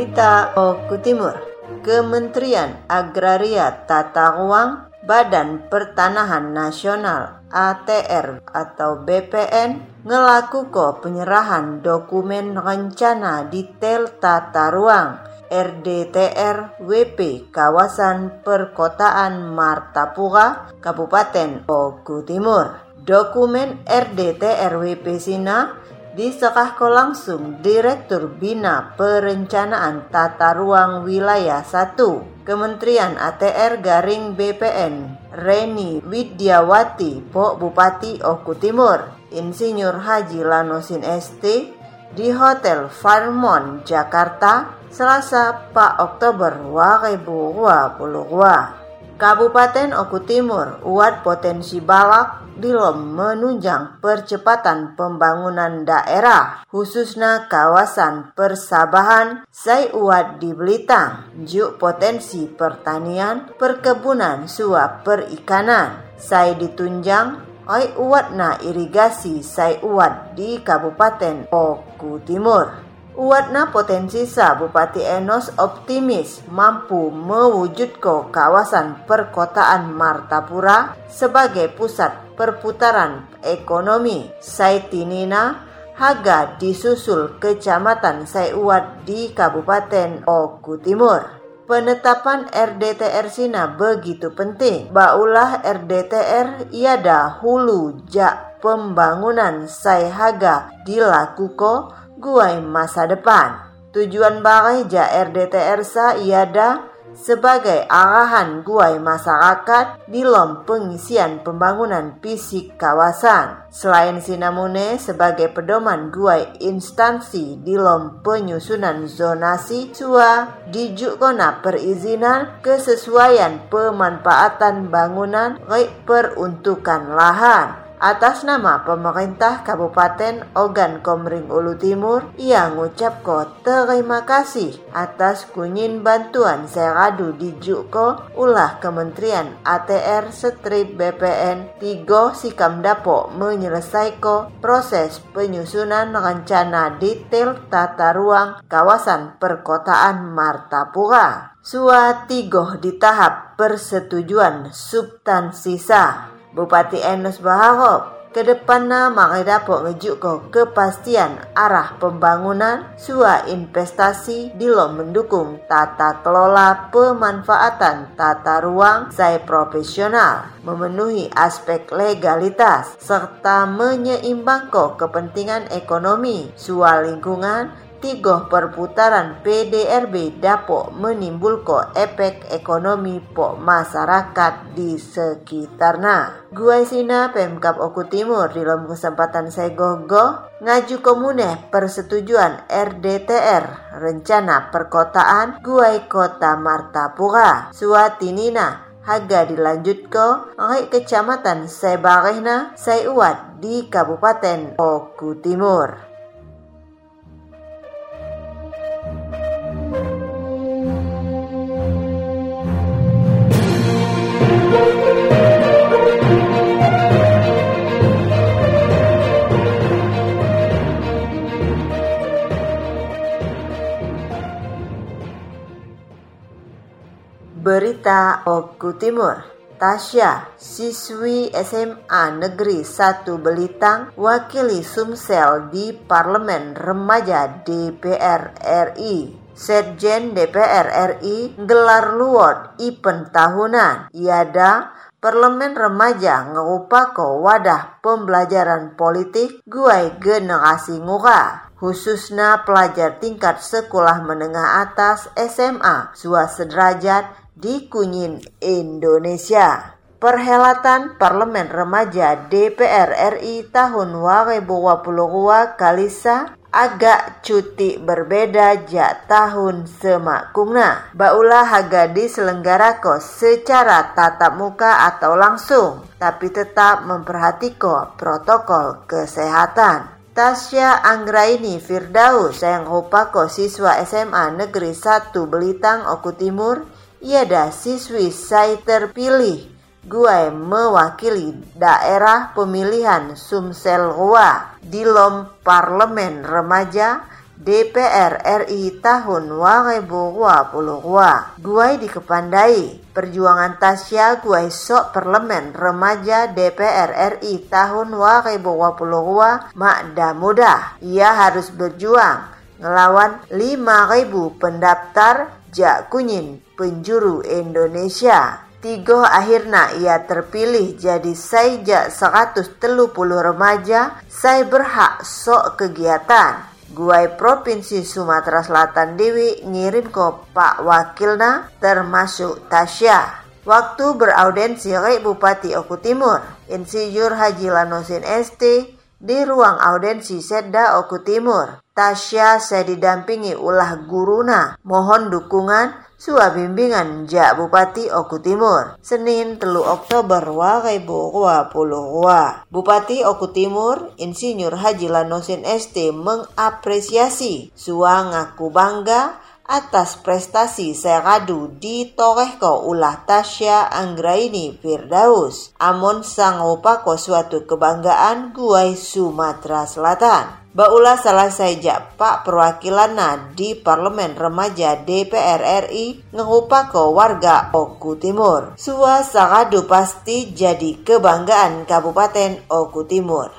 Berita Oku Timur Kementerian Agraria Tata Ruang Badan Pertanahan Nasional ATR atau BPN ngelakukan penyerahan dokumen rencana detail tata ruang RDTR WP Kawasan Perkotaan Martapura Kabupaten Oku Timur. Dokumen RDTR WP Sina diserahkan langsung Direktur Bina Perencanaan Tata Ruang Wilayah 1 Kementerian ATR Garing BPN Reni Widyawati Po Bupati Oku Timur Insinyur Haji Lanosin ST di Hotel Farmon Jakarta Selasa 4 Oktober 2022 Kabupaten Oku Timur uat potensi balak dilom menunjang percepatan pembangunan daerah, khususnya kawasan persabahan Sai Uat di Belitang, juk potensi pertanian, perkebunan, suap perikanan. Sai ditunjang Oi uatna irigasi Sai di Kabupaten Oku Timur. Uatna potensi sa Bupati Enos optimis mampu mewujudkan kawasan perkotaan Martapura sebagai pusat perputaran ekonomi. Saitinina Haga disusul Kecamatan Saiuat di Kabupaten Oku Timur. Penetapan RDTR Sina begitu penting. Baulah RDTR iada hulu jak pembangunan Saihaga dilakukan guai masa depan. Tujuan bagai ja RDTR sa iada sebagai arahan guai masyarakat dalam pengisian pembangunan fisik kawasan. Selain sinamune sebagai pedoman guai instansi dalam penyusunan zonasi sua dijukona perizinan kesesuaian pemanfaatan bangunan peruntukan lahan Atas nama pemerintah Kabupaten Ogan Komering Ulu Timur, ia ngucap ko terima kasih atas kunyin bantuan seradu di Juko ulah Kementerian ATR Strip BPN 3 Sikam Dapo menyelesaikan proses penyusunan rencana detail tata ruang kawasan perkotaan Martapura. Sua tigoh di tahap persetujuan subtansi sah Bupati Enos berharap ke depannya makai dapat ke kepastian arah pembangunan sua investasi dalam mendukung tata kelola pemanfaatan tata ruang saya profesional memenuhi aspek legalitas serta menyeimbangkan kepentingan ekonomi sua lingkungan tiga perputaran PDRB dapat menimbulkan efek ekonomi po masyarakat di sekitarnya. Gua sina Pemkap Oku Timur di dalam kesempatan saya gogo ngaju komuneh persetujuan RDTR rencana perkotaan Guai Kota Martapura Suatinina Haga dilanjut ke oleh kecamatan Sebarehna Saiuat di Kabupaten Oku Timur. Wada Oku Timur. Tasya, siswi SMA Negeri 1 Belitang, wakili Sumsel di Parlemen Remaja DPR RI. Setjen DPR RI gelar luot event tahunan. Iada Parlemen remaja ngupako wadah pembelajaran politik guai generasi nguka khususnya pelajar tingkat sekolah menengah atas SMA sua sederajat di Kunyin, Indonesia. Perhelatan Parlemen Remaja DPR RI tahun 2022 kalisa agak cuti berbeda ja tahun semakungna. Baulah haga diselenggarako secara tatap muka atau langsung, tapi tetap memperhatiko protokol kesehatan. Tasya Anggraini Firdaus yang upako siswa SMA Negeri 1 Belitang Oku Timur, iada siswi saya terpilih gue mewakili daerah pemilihan Sumsel Rua di Lom Parlemen Remaja DPR RI tahun 2022. Gue dikepandai perjuangan Tasya gue sok parlemen remaja DPR RI tahun 2022 makda mudah. Ia harus berjuang ngelawan 5000 pendaftar Jak Kunyin penjuru Indonesia. Tiga akhirnya ia terpilih jadi saja 130 remaja saya berhak sok kegiatan. Guai Provinsi Sumatera Selatan Dewi ngirim ke Pak Wakilna termasuk Tasya. Waktu beraudensi oleh Bupati Oku Timur, Insinyur Haji Lanosin ST di ruang audensi Sedda Oku Timur. Tasya saya didampingi ulah guruna, mohon dukungan Sua bimbingan Ja Bupati Oku Timur. Senin telu Oktober 2022 Bupati Oku Timur Insinyur Haji Lanosin ST mengapresiasi Sua ngaku bangga atas prestasi Seradu di Torehko ulah Tasya Anggraini Firdaus. Amon sangopako suatu kebanggaan guai Sumatera Selatan. Baulah salah saja Pak perwakilan di Parlemen Remaja DPR RI ngupako warga Oku Timur. Sua Saradu pasti jadi kebanggaan Kabupaten Oku Timur.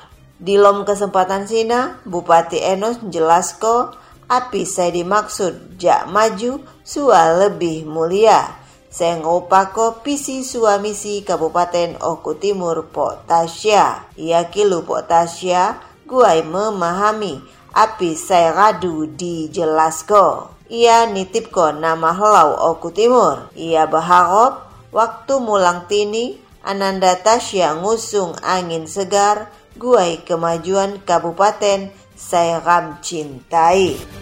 Di lom kesempatan sina, Bupati Enos jelasko api saya dimaksud jak maju sua lebih mulia. Saya ngupako pisi suamisi Kabupaten Oku Timur Potasya. Ia kilu Potasya Guai memahami api saya radu di jelasko. Ia nitipko nama helau Oku Timur. Ia berharap waktu mulang tini Ananda Tasya ngusung angin segar guai kemajuan Kabupaten saya ram cintai.